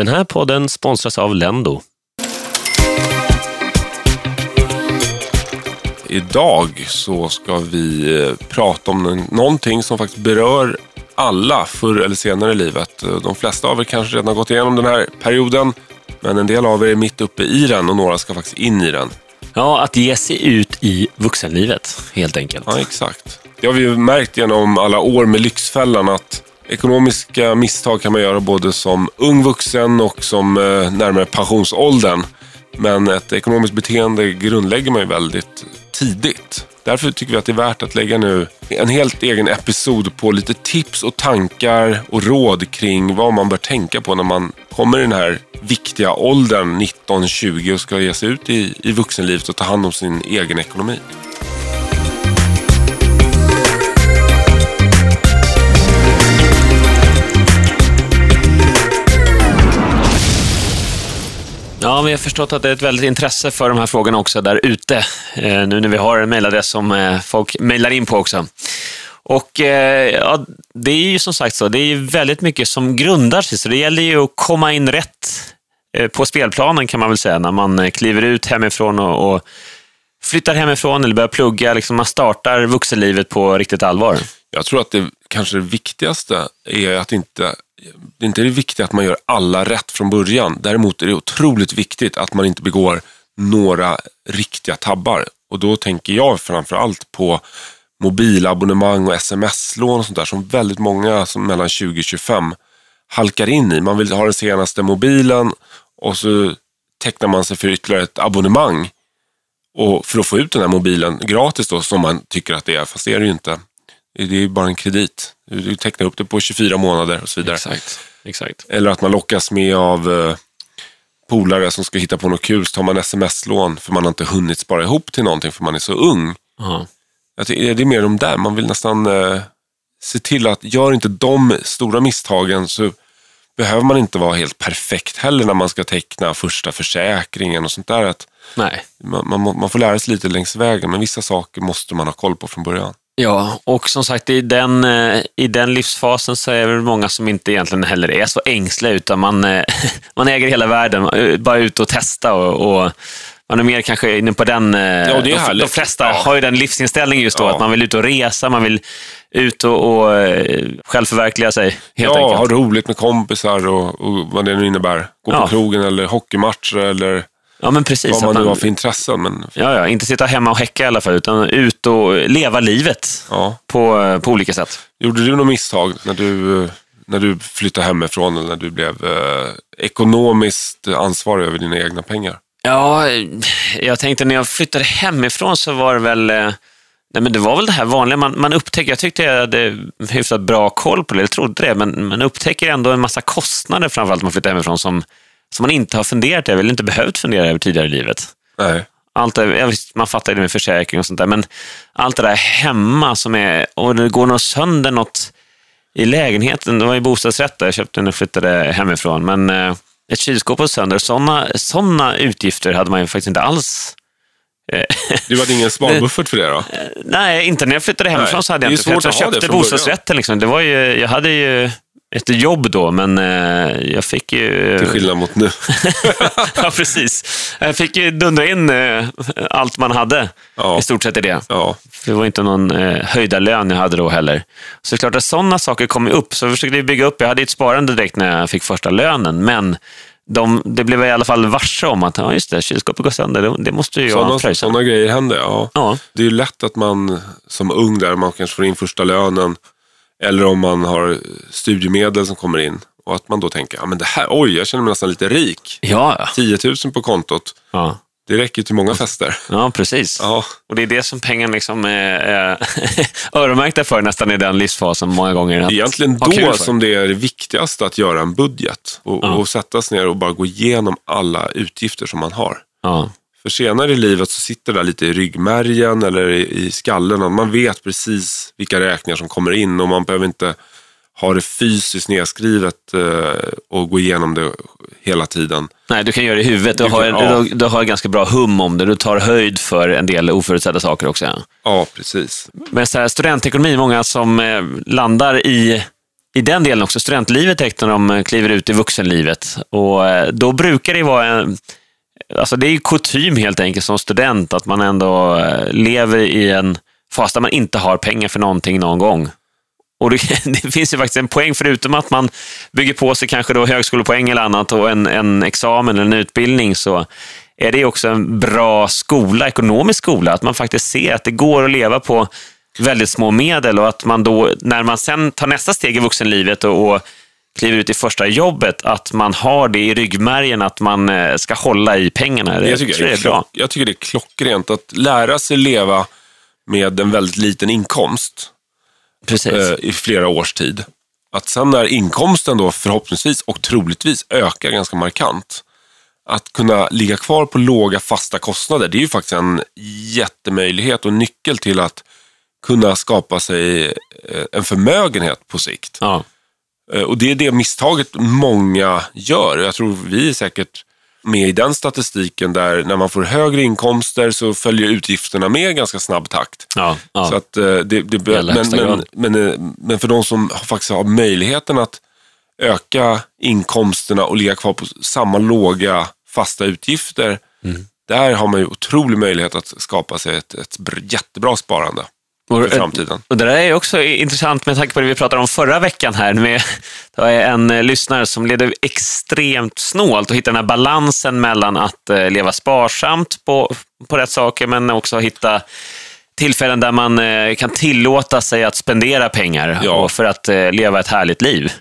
Den här podden sponsras av Lendo. Idag så ska vi eh, prata om någonting som faktiskt berör alla förr eller senare i livet. Eh, De flesta av er kanske redan har gått igenom den här perioden, men en del av er är mitt uppe i den och några ska faktiskt in i den. Ja, att ge sig ut i vuxenlivet, helt enkelt. Ja, exakt. Det har vi ju märkt genom alla år med Lyxfällan att ekonomiska misstag kan man göra både som ung vuxen och som eh, närmare pensionsåldern. Men ett ekonomiskt beteende grundlägger man ju väldigt tidigt. Därför tycker vi att det är värt att lägga nu en helt egen episod på lite tips och tankar och råd kring vad man bör tänka på när man kommer i den här viktiga åldern 19-20 och ska ge sig ut i, i vuxenlivet och ta hand om sin egen ekonomi. Ja, vi har förstått att det är ett väldigt intresse för de här frågorna också där ute. Eh, nu när vi har en mejladress som eh, folk mejlar in på också. Och eh, ja, det är ju som sagt så, det är ju väldigt mycket som grundar sig, så det gäller ju att komma in rätt eh, på spelplanen kan man väl säga, när man eh, kliver ut hemifrån och, och flyttar hemifrån eller börjar plugga, liksom man startar vuxenlivet på riktigt allvar. Jag tror att det kanske det viktigaste är att inte, det är inte det viktiga att man gör alla rätt från början. Däremot är det otroligt viktigt att man inte begår några riktiga tabbar. Och då tänker jag framförallt på mobilabonnemang och sms-lån och sånt där som väldigt många som mellan 20 och 25 halkar in i. Man vill ha den senaste mobilen och så tecknar man sig för ytterligare ett abonnemang och för att få ut den här mobilen gratis då, som man tycker att det är, fast det är det ju inte. Det är ju bara en kredit. Du du tecknar upp det på 24 månader och så vidare. Exakt. Exakt. Eller att man lockas med av eh, polare som ska hitta på något kul, så tar man sms-lån för man har inte hunnit spara ihop till någonting för man är så ung. Tycker det är mer de där, man vill nästan eh, se till att gör inte de stora misstagen så behöver man inte vara helt perfekt heller när man ska teckna första försäkringen och sånt där. Att Nej. man, man, man får lära sig lite längs vägen, men vissa saker måste man ha koll på från början. Ja, och som sagt i den, eh, i den livsfasen så är det många som inte egentligen heller är så ängsliga, utan man, eh, man äger hela världen, är bara ut och testa och, och man är mer kanske inne på den... eh, är de, de flesta Ja. har ju den livsinställningen just då, Ja. att man vill ut och resa, man vill ut och, och eh, självförverkliga sig, helt ja, enkelt. ha roligt med kompisar och, och vad det nu innebär. Gå Ja. på krogen eller hockeymatcher eller Ja, men precis. vad man nu har för intressen. Men ja, ja, inte sitta hemma och häcka i alla fall, utan ut och leva livet ja, på, på olika sätt. gjorde du något misstag när du, när du flyttade hemifrån eller när du blev eh, ekonomiskt ansvarig över dina egna pengar? Ja, jag tänkte när jag flyttade hemifrån så var det väl... eh, Nej, men det var väl det här vanliga. Man, man upptäcker, jag tyckte jag hade hyfsat bra koll på det, jag trodde det, men man upptäcker ändå en massa kostnader framförallt när man flyttar hemifrån som, som man inte har funderat över, eller inte behövt fundera över tidigare i livet. Nej. Allt det, man fattar det med försäkring och sånt där, men allt det där hemma som är, och det går något sönder något i lägenheten, det var ju bostadsrätt där jag köpte när jag flyttade hemifrån, men eh, ett kylskåp var sönder, sådana såna utgifter hade man ju faktiskt inte alls. Eh, Du hade ingen sparbuffert för det då? Nej, inte när jag flyttade hemifrån Nej, så hade det jag inte. för Jag, svårt det köpte bostadsrätten. Liksom. Det var ju, jag hade ju ett jobb då, men eh, jag fick ju... Till skillnad mot nu. ja, precis. Jag fick ju dundra in eh, allt man hade, Ja. i stort sett i det. Ja, För det var inte någon eh, höjda lön jag hade då heller. Så det är klart att sådana saker kom ju upp. Så jag försökte bygga upp, jag hade ett sparande direkt när jag fick första lönen, men de, det blev jag i alla fall varse om att ja, just det, kylskåpet går sönder, det, det måste ju jag sådana, pröjsa. sådana grejer händer. Ja. Ja. Det är ju lätt att man som ung där, man kanske får in första lönen. Eller om man har studiemedel som kommer in. Och att man då tänker, ja men det här, oj, jag känner mig nästan lite rik. Ja, ja. 10 000 på kontot. ja. Det räcker till många fester. Ja, precis. Ja, Och det är det som pengarna liksom är, är öronmärkta för nästan i den livsfasen många gånger. Att egentligen ha kul då som det är det viktigaste att göra en budget. Och, Ja. och sätta sig ner och bara gå igenom alla utgifter som man har. Ja, För senare i livet så sitter det där lite i ryggmärgen eller i, i skallen. Man vet precis vilka räkningar som kommer in och man behöver inte ha det fysiskt nedskrivet eh, och gå igenom det hela tiden. Nej, du kan göra det i huvudet. Du, Du har, ja. du, du har ganska bra hum om det. Du tar höjd för en del oförutsedda saker också. Ja. Ja, precis. Men så här, studentekonomi, många som eh, landar i i den delen också studentlivet direkt när de kliver ut i vuxenlivet. Och eh, då brukar det vara en, alltså det är ju kutym helt enkelt som student att man ändå eh, lever i en fas där man inte har pengar för någonting någon gång. Och det, det, finns ju faktiskt en poäng, förutom att man bygger på sig kanske då högskolepoäng eller annat och en, en examen eller en utbildning, så är det också en bra skola, ekonomisk skola, att man faktiskt ser att det går att leva på väldigt små medel och att man då, när man sen tar nästa steg i vuxenlivet och, och kliver ut i första jobbet, att man har det i ryggmärgen, att man eh, ska hålla i pengarna. Jag tycker, det är bra. Jag tycker det är klockrent att lära sig leva med en väldigt liten inkomst Precis. Eh, i flera års tid. Att sen när inkomsten då förhoppningsvis och troligtvis ökar ganska markant, att kunna ligga kvar på låga fasta kostnader, det är ju faktiskt en jättemöjlighet och nyckel till att kunna skapa sig eh, en förmögenhet på sikt. Ja. Eh, och det är det misstaget många gör. Jag tror vi är säkert med i den statistiken där när man får högre inkomster så följer utgifterna med ganska snabb takt. Ja, ja. Så att, eh, det, det, men, men, men, men, för de som faktiskt har möjligheten att öka inkomsterna och ligga kvar på samma låga fasta utgifter, mm. där har man ju otrolig möjlighet att skapa sig ett, ett jättebra sparande för framtiden. Och det där är också intressant med tanke på det vi pratade om förra veckan här. Med, det var en eh, lyssnare som levde extremt snålt och hittade den här balansen mellan att eh, leva sparsamt på, på rätt saker men också hitta tillfällen där man eh, kan tillåta sig att spendera pengar ja. och för att leva ett härligt liv.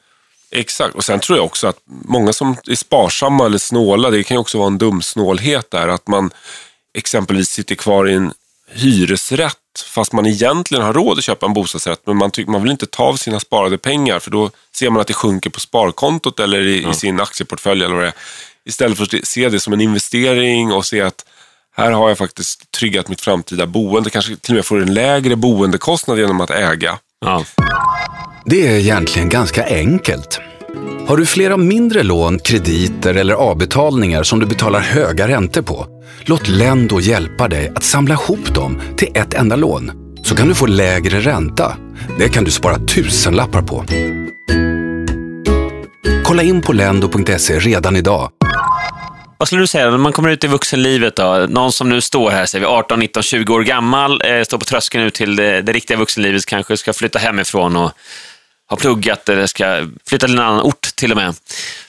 Exakt, och sen tror jag också att många som är sparsamma eller snåla, det kan ju också vara en dum snålhet där, att man exempelvis sitter kvar i en hyresrätt fast man egentligen har råd att köpa en bostadsrätt men man, tycker, man vill inte ta av sina sparade pengar för då ser man att det sjunker på sparkontot eller i, mm. i sin aktieportfölj eller vad det är. Istället för att se det som en investering och se att här har jag faktiskt tryggat mitt framtida boende. Kanske till och med får en lägre boendekostnad genom att äga. Ja. Det är egentligen ganska enkelt. Har du flera mindre lån, krediter eller avbetalningar som du betalar höga räntor på? Låt Lendo hjälpa dig att samla ihop dem till ett enda lån. Så kan du få lägre ränta. Det kan du spara tusenlappar på. Kolla in på lendo.se redan idag. Vad skulle du säga när man kommer ut i vuxenlivet då? Någon som nu står här, säger vi 18, 19, 20 år gammal, eh, står på tröskeln ut till det, det riktiga vuxenlivet, kanske ska flytta hemifrån och har pluggat eller ska flytta till en annan ort till och med.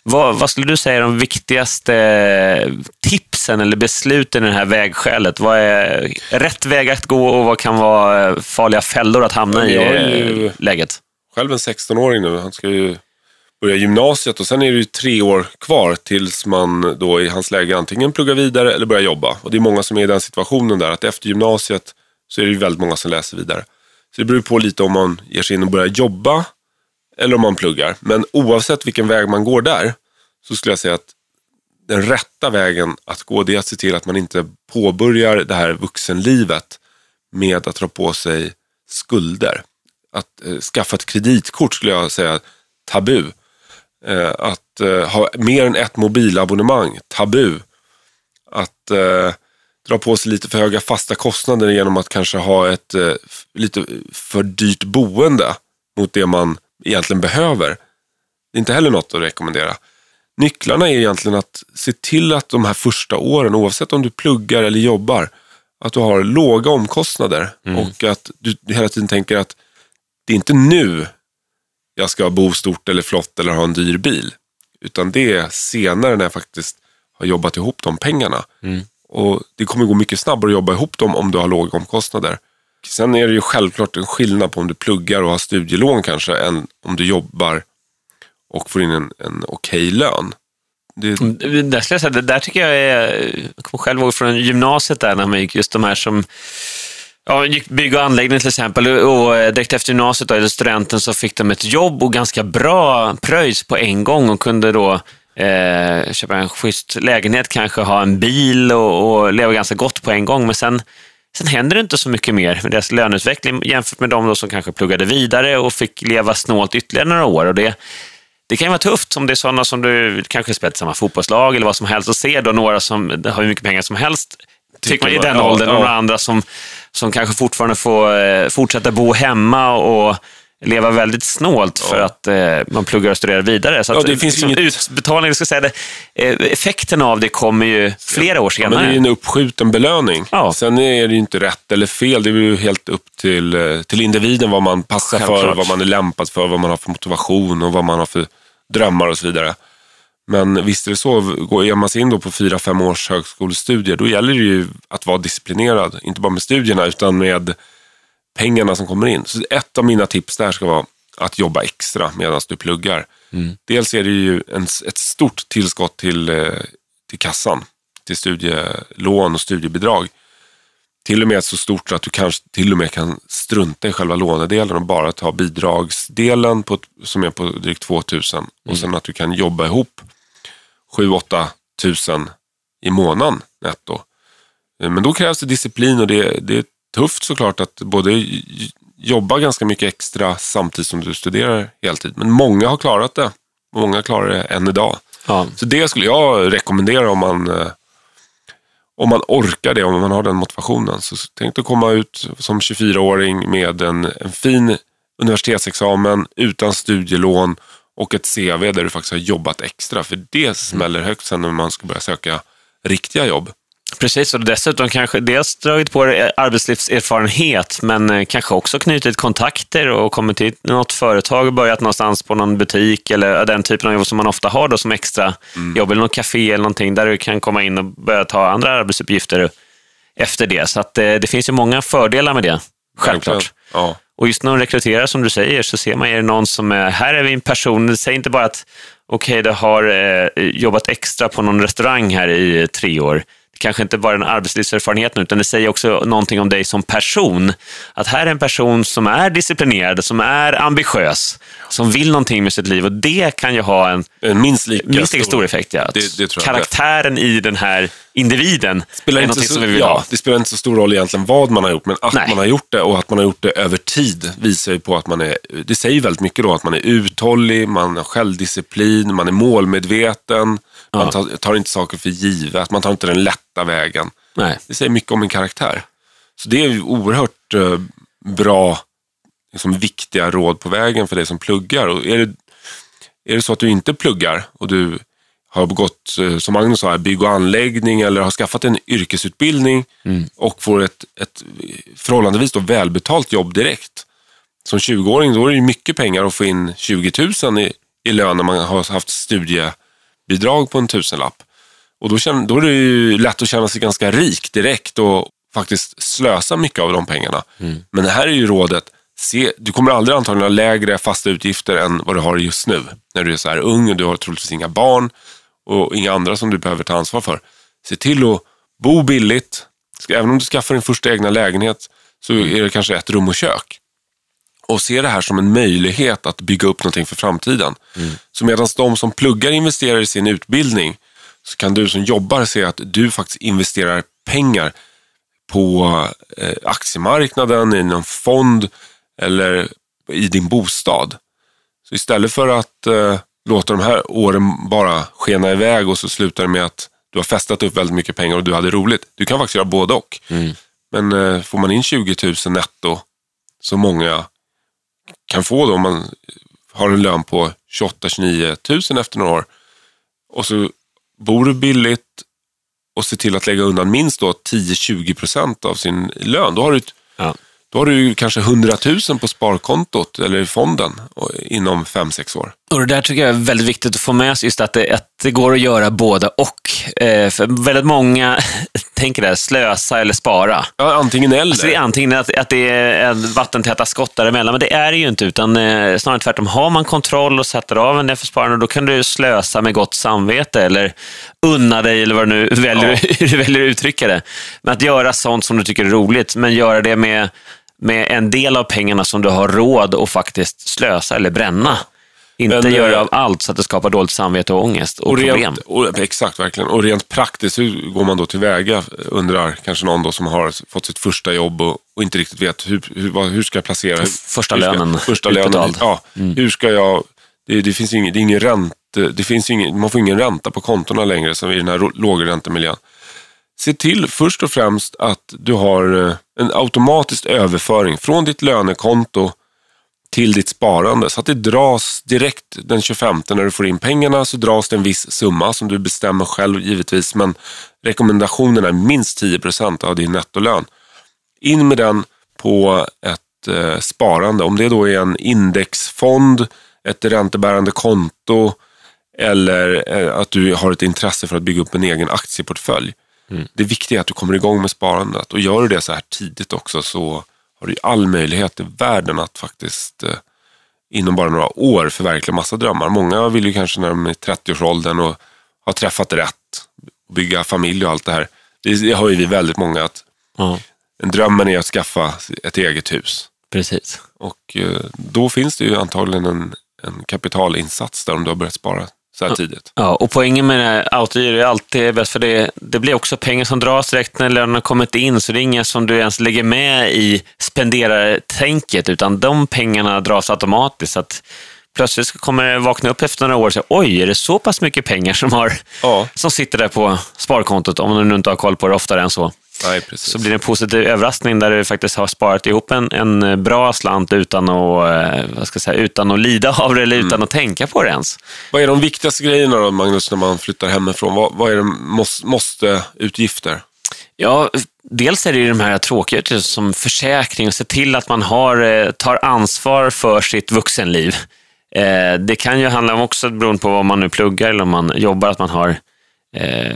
Vad, vad skulle du säga är de viktigaste tipsen eller besluten i det här vägskälet? Vad är rätt väg att gå och vad kan vara farliga fällor att hamna i ju läget? Själv en 16-åring nu. Han ska ju börja gymnasiet och sen är det ju tre år kvar tills man då i hans läge antingen pluggar vidare eller börjar jobba. Och det är många som är i den situationen där att efter gymnasiet så är det ju väldigt många som läser vidare. Så det beror på lite om man ger sig in och börjar jobba eller om man pluggar. Men oavsett vilken väg man går där så skulle jag säga att den rätta vägen att gå det är att se till att man inte påbörjar det här vuxenlivet med att dra på sig skulder. Att eh, skaffa ett kreditkort skulle jag säga tabu. Eh, att eh, ha mer än ett mobilabonnemang, tabu. Att eh, dra på sig lite för höga fasta kostnader genom att kanske ha ett eh, lite för dyrt boende mot det man egentligen behöver. Det är inte heller något att rekommendera. Nycklarna är egentligen att se till att de här första åren, oavsett om du pluggar eller jobbar, att du har låga omkostnader mm. och att du hela tiden tänker att det är inte nu jag ska bo stort eller flott eller ha en dyr bil. Utan det är senare när jag faktiskt har jobbat ihop de pengarna. Mm. Och Det kommer gå mycket snabbare att jobba ihop dem om du har låga omkostnader. Sen är det ju självklart en skillnad på om du pluggar och har studielån kanske, än om du jobbar och får in en, en okej okay lön. Mm, det... Där, skulle jag säga, det där tycker jag är, jag kommer själv ihåg från gymnasiet där när man gick, just de här som Ja, gick bygg och anläggning till exempel och eh, direkt efter gymnasiet, då, eller studenten, så fick de ett jobb och ganska bra pröjs på en gång och kunde då eh, köpa en schysst lägenhet, kanske ha en bil och, och leva ganska gott på en gång. Men sen Sen händer det inte så mycket mer med deras löneutveckling jämfört med de som kanske pluggade vidare och fick leva snålt ytterligare några år. Och det, det kan ju vara tufft om det är sådana som du kanske spelat i samma fotbollslag eller vad som helst och ser då några som har hur mycket pengar som helst tycker man i den åldern och några andra som, som kanske fortfarande får eh, fortsätta bo hemma och leva väldigt snålt för att eh, man pluggar och studerar vidare. Så Ja, att, det finns liksom, inget- utbetalning, ska säga det, eh, effekten av det kommer ju flera år Ja, men senare. det är ju en uppskjuten belöning. Ja. Sen är det ju inte rätt eller fel. Det är ju helt upp till, eh, till individen vad man passar för, Självklart. vad man är lämpad för, vad man har för motivation och vad man har för drömmar och så vidare. Men visst är det så, går ger man sig in då på fyra, fem års högskolestudier, då gäller det ju att vara disciplinerad. Inte bara med studierna, utan med pengarna som kommer in. Så ett av mina tips där ska vara att jobba extra medan du pluggar. Dels är det ju en, ett stort tillskott till, eh, till kassan, till studielån och studiebidrag. Till och med så stort att du kanske till och med kan strunta i själva lånedelen och bara ta bidragsdelen på, som är på drygt 2000 och sen att du kan jobba ihop 7-8 tusen i månaden netto. Eh, Men då krävs det disciplin och det, det är tufft såklart att både jobba ganska mycket extra samtidigt som du studerar heltid. Men många har klarat det. Många klarar det än idag. Ja. Så det skulle jag rekommendera om man, eh, om man orkar det, om man har den motivationen. Så tänk dig komma ut som 24-åring med en, en fin universitetsexamen utan studielån och ett CV där du faktiskt har jobbat extra. För det smäller högt sen när man ska börja söka riktiga jobb. Precis, och dessutom kanske dels dragit på arbetslivserfarenhet, men eh, kanske också knutit kontakter och kommit till något företag och börjat någonstans på någon butik eller den typen av jobb som man ofta har då som extra jobb, eller något café eller någonting där du kan komma in och börja ta andra arbetsuppgifter efter det. Så att, eh, det finns ju många fördelar med det, självklart. Ja. Och just när de rekryterar, som du säger, så ser man ju någon som är, här är vi en person, säg inte bara att okej, du har eh, jobbat extra på någon restaurang här i tre år. Kanske inte bara är en arbetslivserfarenhet nu, utan det säger också någonting om dig som person. Att här är en person som är disciplinerad, som är ambitiös, som vill någonting med sitt liv och det kan ju ha en En minst lika, minst lika stor effekt. Ja. Det- det tror jag. Karaktären i den här individen spelar är inte så, som vi vill ja, ha. Det spelar inte så stor roll egentligen vad man har gjort, men att Nej. man har gjort det och att man har gjort det över tid visar ju på att man är, det säger väldigt mycket då, att man är uthållig, man har självdisciplin, man är målmedveten, man tar, tar inte saker för givet, man tar inte den lätta vägen. Nej. Det säger mycket om en karaktär. Så det är ju oerhört eh, bra, liksom, viktiga råd på vägen för dig som pluggar. Och är, det, är det så att du inte pluggar och du har gått, eh, som Magnus sa, bygg och anläggning eller har skaffat en yrkesutbildning och får ett, ett förhållandevis då välbetalt jobb direkt. Som 20-åring då är det mycket pengar att få in 20 000 i, i lön när man har haft studiebidrag på en tusenlapp. Och då, känner, då är det ju lätt att känna sig ganska rik direkt och faktiskt slösa mycket av de pengarna. Men det här är ju rådet, se, du kommer aldrig antagligen ha lägre fasta utgifter än vad du har just nu. När du är så här ung och du har troligtvis inga barn och inga andra som du behöver ta ansvar för. Se till att bo billigt. Även om du skaffar din första egna lägenhet så är det kanske ett rum och kök och se det här som en möjlighet att bygga upp någonting för framtiden. Så medan de som pluggar investerar i sin utbildning så kan du som jobbar se att du faktiskt investerar pengar på eh, aktiemarknaden, i någon fond eller i din bostad. Så istället för att eh, låta de här åren bara skena iväg och så slutar det med att du har festat upp väldigt mycket pengar och du hade roligt. Du kan faktiskt göra både och. Men eh, får man in 20 000 netto, så många kan få då om man har en lön på 28-29 000 efter några år och så bor du billigt och ser till att lägga undan minst då 10-20 procent av sin lön. Då har, du, ett- Ja. då har du kanske 100 000 på sparkontot eller i fonden inom 5-6 år. Och det där tycker jag är väldigt viktigt att få med sig, just att det, att det går att göra både och. Eh, för väldigt många tänker där, slösa eller spara. Ja, antingen eller. Alltså det är antingen att, att det är en vattentäta skott däremellan, men det är det ju inte, utan eh, snarare tvärtom. Har man kontroll och sätter av en för sparande, då kan du slösa med gott samvete eller unna dig, eller vad du nu väljer, hur du väljer att uttrycka det. Men att göra sånt som du tycker är roligt, men göra det med, med en del av pengarna som du har råd att faktiskt slösa eller bränna. Inte Men, göra eh, av allt så att det skapar dåligt samvete och ångest och, och problem. rent, och, exakt, verkligen. Och rent praktiskt, hur går man då tillväga? Undrar kanske någon då som har fått sitt första jobb och, och inte riktigt vet hur, hur, hur ska jag placera? Första hur ska, lönen Första lönen, ja. Hur ska jag... Det, det finns ingen, det ingen ränte, det finns ingen, man får ingen ränta på kontona längre som i den här lågräntemiljön. Se till först och främst att du har eh, en automatisk överföring från ditt lönekonto till ditt sparande. Så att det dras direkt den 25 när du får in pengarna så dras det en viss summa som du bestämmer själv givetvis. Men rekommendationen är minst 10% av din nettolön. In med den på ett eh, sparande. Om det då är en indexfond, ett räntebärande konto eller eh, att du har ett intresse för att bygga upp en egen aktieportfölj. Mm. Det viktiga är att du kommer igång med sparandet och gör du det så här tidigt också så har du all möjlighet i världen att faktiskt eh, inom bara några år förverkliga massa drömmar. Många vill ju kanske när de är i 30-årsåldern och har träffat rätt, bygga familj och allt det här. Det har ju vi väldigt många att mm. drömmen är att skaffa ett eget hus. Precis. Och eh, då finns det ju antagligen en, en kapitalinsats där om du har börjat spara så här tidigt. Ja, och poängen med autogiro är alltid bäst, för det, det blir också pengar som dras direkt när lönen har kommit in, så det är inga som du ens lägger med i spenderartänket, utan de pengarna dras automatiskt. Så att plötsligt kommer det vakna upp efter några år och säga, oj, är det så pass mycket pengar som, har, ja. som sitter där på sparkontot, om du nu inte har koll på det oftare än så. Nej, så blir det en positiv överraskning där du faktiskt har sparat ihop en, en bra slant utan att, eh, vad ska jag säga, utan att lida av det eller utan mm. att tänka på det ens. Vad är de viktigaste grejerna då, Magnus, när man flyttar hemifrån? Vad, vad är det måste, måste utgifter? Ja, dels är det ju de här tråkiga som försäkring och se till att man har, eh, tar ansvar för sitt vuxenliv. Eh, det kan ju handla om också, beroende på vad man nu pluggar eller om man jobbar, att man har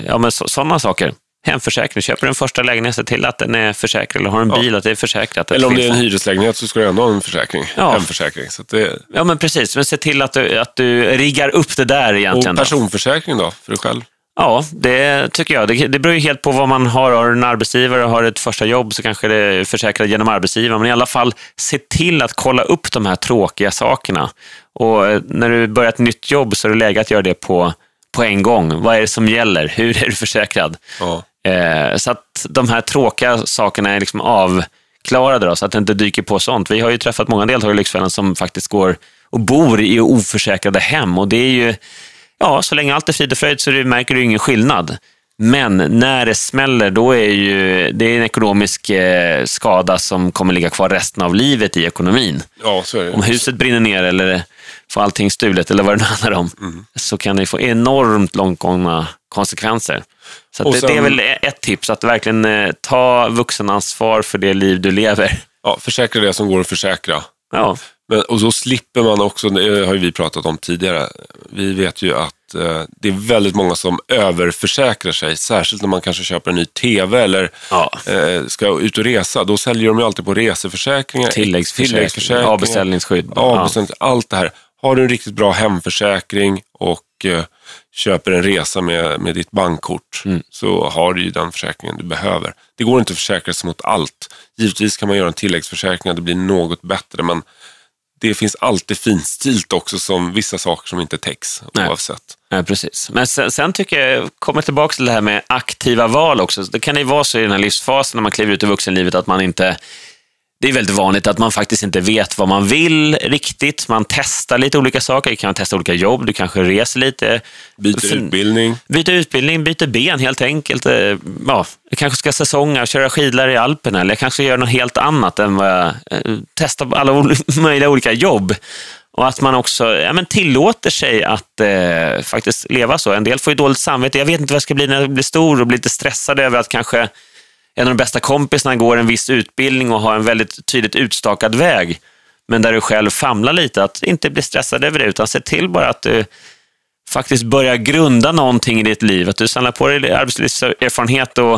ja, men sådana saker hemförsäkring. Köper en första lägenhet, se till att den är försäkrad. Eller har en bil, ja. att det är försäkrat. Eller om det är en hyreslägenhet så ska du ändå ha en försäkring. Ja. Hemförsäkring. Så det... Ja, men precis. Men se till att du, att du riggar upp det där egentligen. Och personförsäkring då, för dig själv? Ja, det tycker jag. Det, det beror ju helt på vad man har. Har du en arbetsgivare och har ett första jobb så kanske det är försäkrat genom arbetsgivaren. Men i alla fall, se till att kolla upp de här tråkiga sakerna. Och eh, när du börjar ett nytt jobb så är det läge att göra det på, på en gång. Vad är det som gäller? Hur är du försäkrad? Ja. Eh, så att de här tråkiga sakerna är liksom avklarade, då, så att det inte dyker på sånt. Vi har ju träffat många deltagare i Lyxfällan som faktiskt går och bor i oförsäkrade hem och det är ju, ja, så länge allt är frid och fröjd så märker du ingen skillnad. Men när det smäller, då är ju, det är en ekonomisk eh, skada som kommer ligga kvar resten av livet i ekonomin. Ja, det. Om huset brinner ner eller får allting stulet eller vad det nu handlar om, mm. så kan det få enormt långtgångna konsekvenser. Så sen, det, är väl ett tips, att verkligen eh, ta vuxenansvar för det liv du lever. Ja, försäkra det som går att försäkra. Ja. Men, och så slipper man också, det har vi pratat om tidigare, vi vet ju att eh, det är väldigt många som överförsäkrar sig, särskilt när man kanske köper en ny TV eller ja. eh, ska ut och resa. Då säljer de ju alltid på reseförsäkringar, tilläggsförsäkringar, avbeställningsskydd. Avbeställnings, ja. Allt det här. Har du en riktigt bra hemförsäkring och eh, köper en resa med, med ditt bankkort mm. så har du ju den försäkringen du behöver. Det går inte att försäkra sig mot allt. Givetvis kan man göra en tilläggsförsäkring att det blir något bättre men det finns alltid finstilt också som vissa saker som inte täcks Nej. oavsett. Nej, precis. Men sen, sen tycker jag, kommer tillbaka till det här med aktiva val också. Det kan ju vara så i den här livsfasen när man kliver ut i vuxenlivet att man inte det är väldigt vanligt att man faktiskt inte vet vad man vill riktigt. Man testar lite olika saker. Du kan testa olika jobb, du kanske reser lite. Byter utbildning. Byter utbildning, byter ben helt enkelt. Eh, ja, jag kanske ska säsonga, köra skidor i Alperna eller jag kanske gör något helt annat än vad jag eh, testar alla möjliga olika jobb. Och att man också ja, men tillåter sig att eh, faktiskt leva så. En del får ju dåligt samvete. Jag vet inte vad jag ska bli när jag blir stor och blir lite stressad över att kanske en av de bästa kompisarna går en viss utbildning och har en väldigt tydligt utstakad väg, men där du själv famlar lite, att inte bli stressad över det, utan se till bara att du faktiskt börjar grunda någonting i ditt liv, att du samlar på dig arbetslivserfarenhet och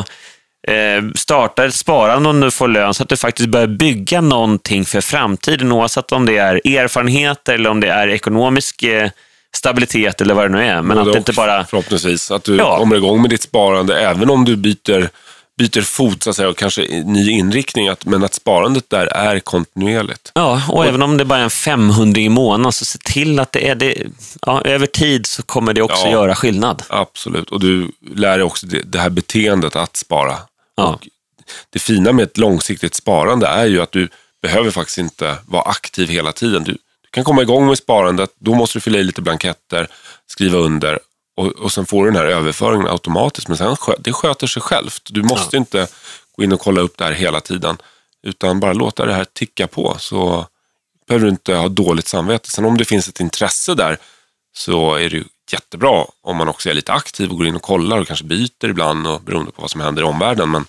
eh, startar ett sparande om du får lön, så att du faktiskt börjar bygga någonting för framtiden, oavsett om det är erfarenheter eller om det är ekonomisk eh, stabilitet eller vad det nu är. Men att det inte bara... Förhoppningsvis, att du ja. kommer igång med ditt sparande, även om du byter byter fot så att säga, och kanske ny inriktning, att, men att sparandet där är kontinuerligt. Ja, och, och även om det bara är en 500 i månaden, så se till att det är det. Ja, över tid så kommer det också ja, göra skillnad. Absolut, och du lär dig också det, det här beteendet att spara. Ja. Och det fina med ett långsiktigt sparande är ju att du behöver faktiskt inte vara aktiv hela tiden. Du, du kan komma igång med sparandet, då måste du fylla i lite blanketter, skriva under och, och sen får du den här överföringen automatiskt. Men sen det sköter sig självt. Du måste ja. inte gå in och kolla upp det här hela tiden. Utan bara låta det här ticka på så behöver du inte ha dåligt samvete. Sen om det finns ett intresse där så är det ju jättebra om man också är lite aktiv och går in och kollar och kanske byter ibland och beroende på vad som händer i omvärlden. Men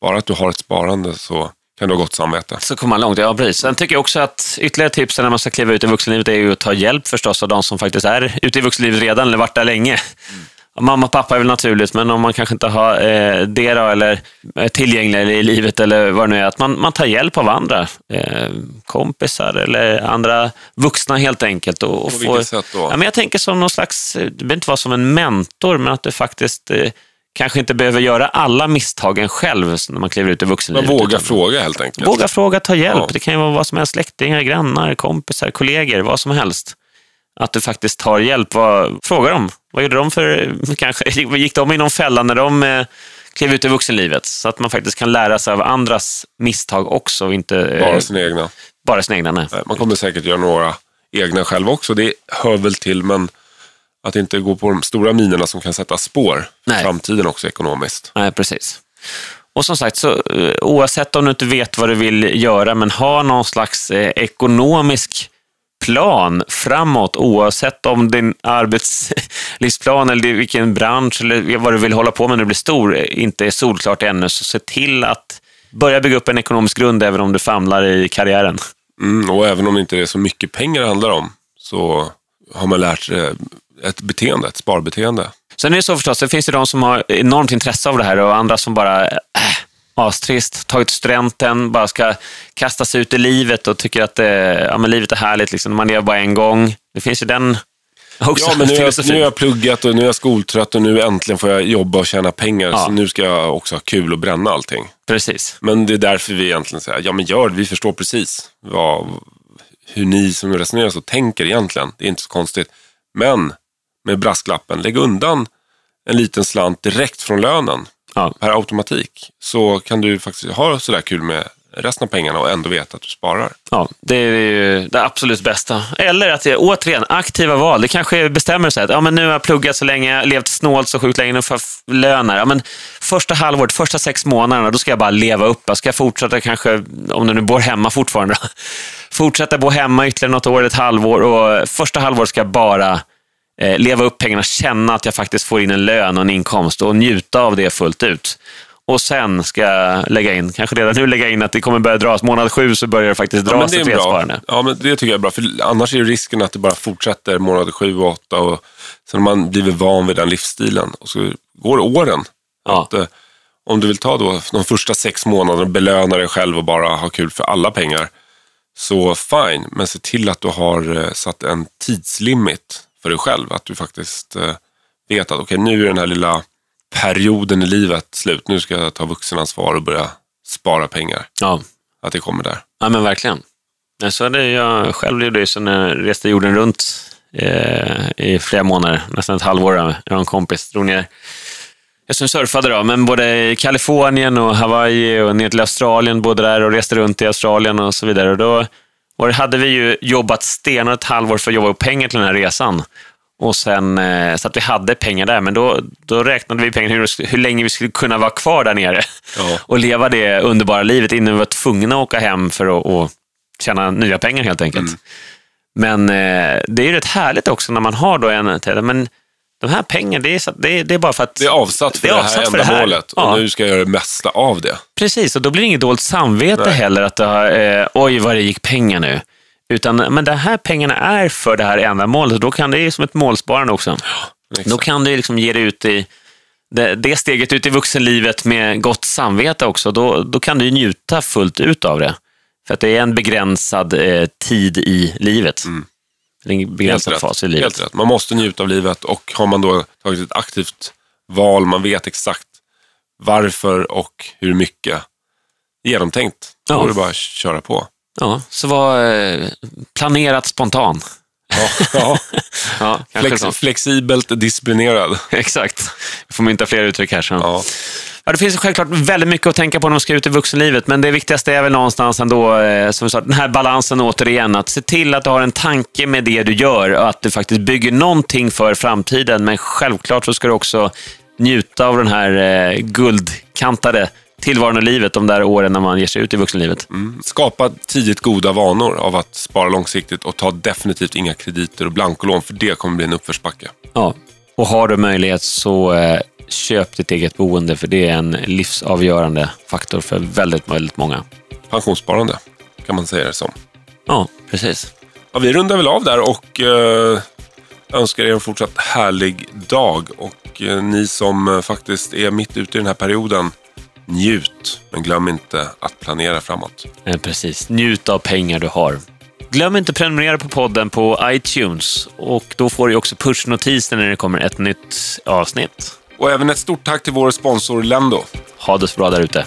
bara att du har ett sparande så kan du ha gott samvete. Så kommer man långt, ja precis. Sen tycker jag också att ytterligare tips när man ska kliva ut i vuxenlivet är ju att ta hjälp förstås av de som faktiskt är ute i vuxenlivet redan eller varit där länge. Mm. Mamma och pappa är väl naturligt, men om man kanske inte har eh, det då, eller är tillgängliga i livet eller vad det nu är, att man, man tar hjälp av andra. Eh, kompisar eller andra vuxna helt enkelt. Och, och På vilket sätt då? Ja, men jag tänker som någon slags, det behöver inte vara som en mentor, men att du faktiskt eh, kanske inte behöver göra alla misstagen själv när man kliver ut i vuxenlivet. Men våga fråga helt enkelt. Våga fråga, ta hjälp. Ja. Det kan ju vara vad som helst, släktingar, grannar, kompisar, kollegor, vad som helst. Att du faktiskt tar hjälp. Vad, fråga dem. Vad gjorde de för, kanske, gick de i någon fälla när de eh, klev ut i vuxenlivet? Så att man faktiskt kan lära sig av andras misstag också. Och inte, eh, bara sina egna. Bara sina egna, nej. Man kommer säkert göra några egna själv också. Det hör väl till, men att inte gå på de stora minerna som kan sätta spår för Nej. framtiden också ekonomiskt. Nej, precis. Och som sagt, så, eh, oavsett om du inte vet vad du vill göra, men ha någon slags eh, ekonomisk plan framåt, oavsett om din arbetslivsplan eller vilken bransch eller vad du vill hålla på med när du blir stor inte är solklart ännu, så se till att börja bygga upp en ekonomisk grund även om du famlar i karriären. Mm, och även om det inte är så mycket pengar det handlar om, så har man lärt sig ett beteende, ett sparbeteende. Sen är det så förstås, det finns ju de som har enormt intresse av det här och andra som bara äh, astrist, tagit studenten, bara ska kasta sig ut i livet och tycker att det, ja, men livet är härligt, liksom. man lever bara en gång. Det finns ju den också. Ja, men nu, jag, nu har jag pluggat och nu är jag skoltrött och nu äntligen får jag jobba och tjäna pengar. Ja. Så nu ska jag också ha kul och bränna allting. Precis. Men det är därför vi egentligen säger, ja men gör det, vi förstår precis vad, hur ni som resonerar så tänker egentligen. Det är inte så konstigt. Men med brasklappen, lägg undan en liten slant direkt från lönen ja. per automatik. Så kan du faktiskt ha sådär kul med resten av pengarna och ändå veta att du sparar. Ja, det är ju det absolut bästa. Eller att det återigen aktiva val. Det kanske bestämmer sig att ja, men nu har jag pluggat så länge, levt snålt så sjukt länge, nu får jag lön Ja, men första halvåret, första sex månaderna, då ska jag bara leva upp. Jag ska fortsätta kanske, om du nu bor hemma fortfarande, fortsätta bo hemma ytterligare något år, ett halvår och första halvåret ska jag bara eh, leva upp pengarna, känna att jag faktiskt får in en lön och en inkomst och njuta av det fullt ut. Och sen ska jag lägga in, kanske redan nu lägga in att det kommer börja dras. Månad sju så börjar det faktiskt dras ja, ett sparande. Ja, men det tycker jag är bra. För annars är det risken att det bara fortsätter månad sju och åtta. Och sen man blivit van vid den livsstilen. Och så går åren. Ja. Att, eh, om du vill ta då de första sex månaderna och belöna dig själv och bara ha kul för alla pengar. Så fine, men se till att du har eh, satt en tidslimit för dig själv. Att du faktiskt eh, vet att okej, okay, nu är den här lilla perioden i livet slut. Nu ska jag ta vuxenansvar och börja spara pengar. Ja. Att det kommer där. Ja, men verkligen. Så hade jag själv gjorde så när jag reste jorden runt eh, i flera månader, nästan ett halvår. Jag och en kompis drog ner jag som surfade då, men både i Kalifornien och Hawaii och ner till Australien, både där och reste runt i Australien och så vidare. Och då och hade vi ju jobbat stenhårt ett halvår för att jobba upp pengar till den här resan. Och sen, eh, så att vi hade pengar där, men då, då räknade vi pengar hur, hur länge vi skulle kunna vara kvar där nere ja. och leva det underbara livet innan vi var tvungna att åka hem för att och tjäna nya pengar helt enkelt. Mm. Men eh, det är ju rätt härligt också när man har då en, men de här pengarna, det är, det, är, det är bara för att... Det är avsatt för det, är det här ändamålet och ja. nu ska jag göra det mesta av det. Precis, och då blir det inget dåligt samvete Nej. heller att det eh, oj vad det gick pengar nu. Utan, men de här pengarna är för det här ändamålet och då kan det är som ett målsparande också. Ja, då kan du liksom ge dig ut i det, det steget ut i vuxenlivet med gott samvete också. Då, då kan du njuta fullt ut av det. För att det är en begränsad eh, tid i livet. Mm. En begränsad fas i livet. Helt rätt. Man måste njuta av livet och har man då tagit ett aktivt val, man vet exakt varför och hur mycket genomtänkt. Då ja. är det bara att köra på. Ja, så var eh, planerat spontan. Ja, ja. ja Flex, flexibelt disciplinerad. Exakt. Vi får mynta fler uttryck här. Så. Ja. Ja, det finns självklart väldigt mycket att tänka på när man ska ut i vuxenlivet, men det viktigaste är väl någonstans ändå, eh, som vi sa, den här balansen återigen. Att se till att du har en tanke med det du gör och att du faktiskt bygger någonting för framtiden. Men självklart så ska du också njuta av den här eh, guldkantade tillvaron och livet de där åren när man ger sig ut i vuxenlivet. Mm. Skapa tidigt goda vanor av att spara långsiktigt och ta definitivt inga krediter och blankolån, för det kommer bli en uppförsbacke. Ja, och har du möjlighet så eh, köp ditt eget boende, för det är en livsavgörande faktor för väldigt, väldigt många. Pensionssparande, kan man säga det som. Ja, precis. Ja, vi rundar väl av där och eh, önskar er en fortsatt härlig dag. Och eh, ni som eh, faktiskt är mitt ute i den här perioden, njut. Men glöm inte att planera framåt. Eh, precis. Njut av pengar du har. Glöm inte prenumerera på podden på iTunes och då får du också pushnotiser när det kommer ett nytt avsnitt. Och även ett stort tack till vår sponsor Lendo. Ha det så bra där ute.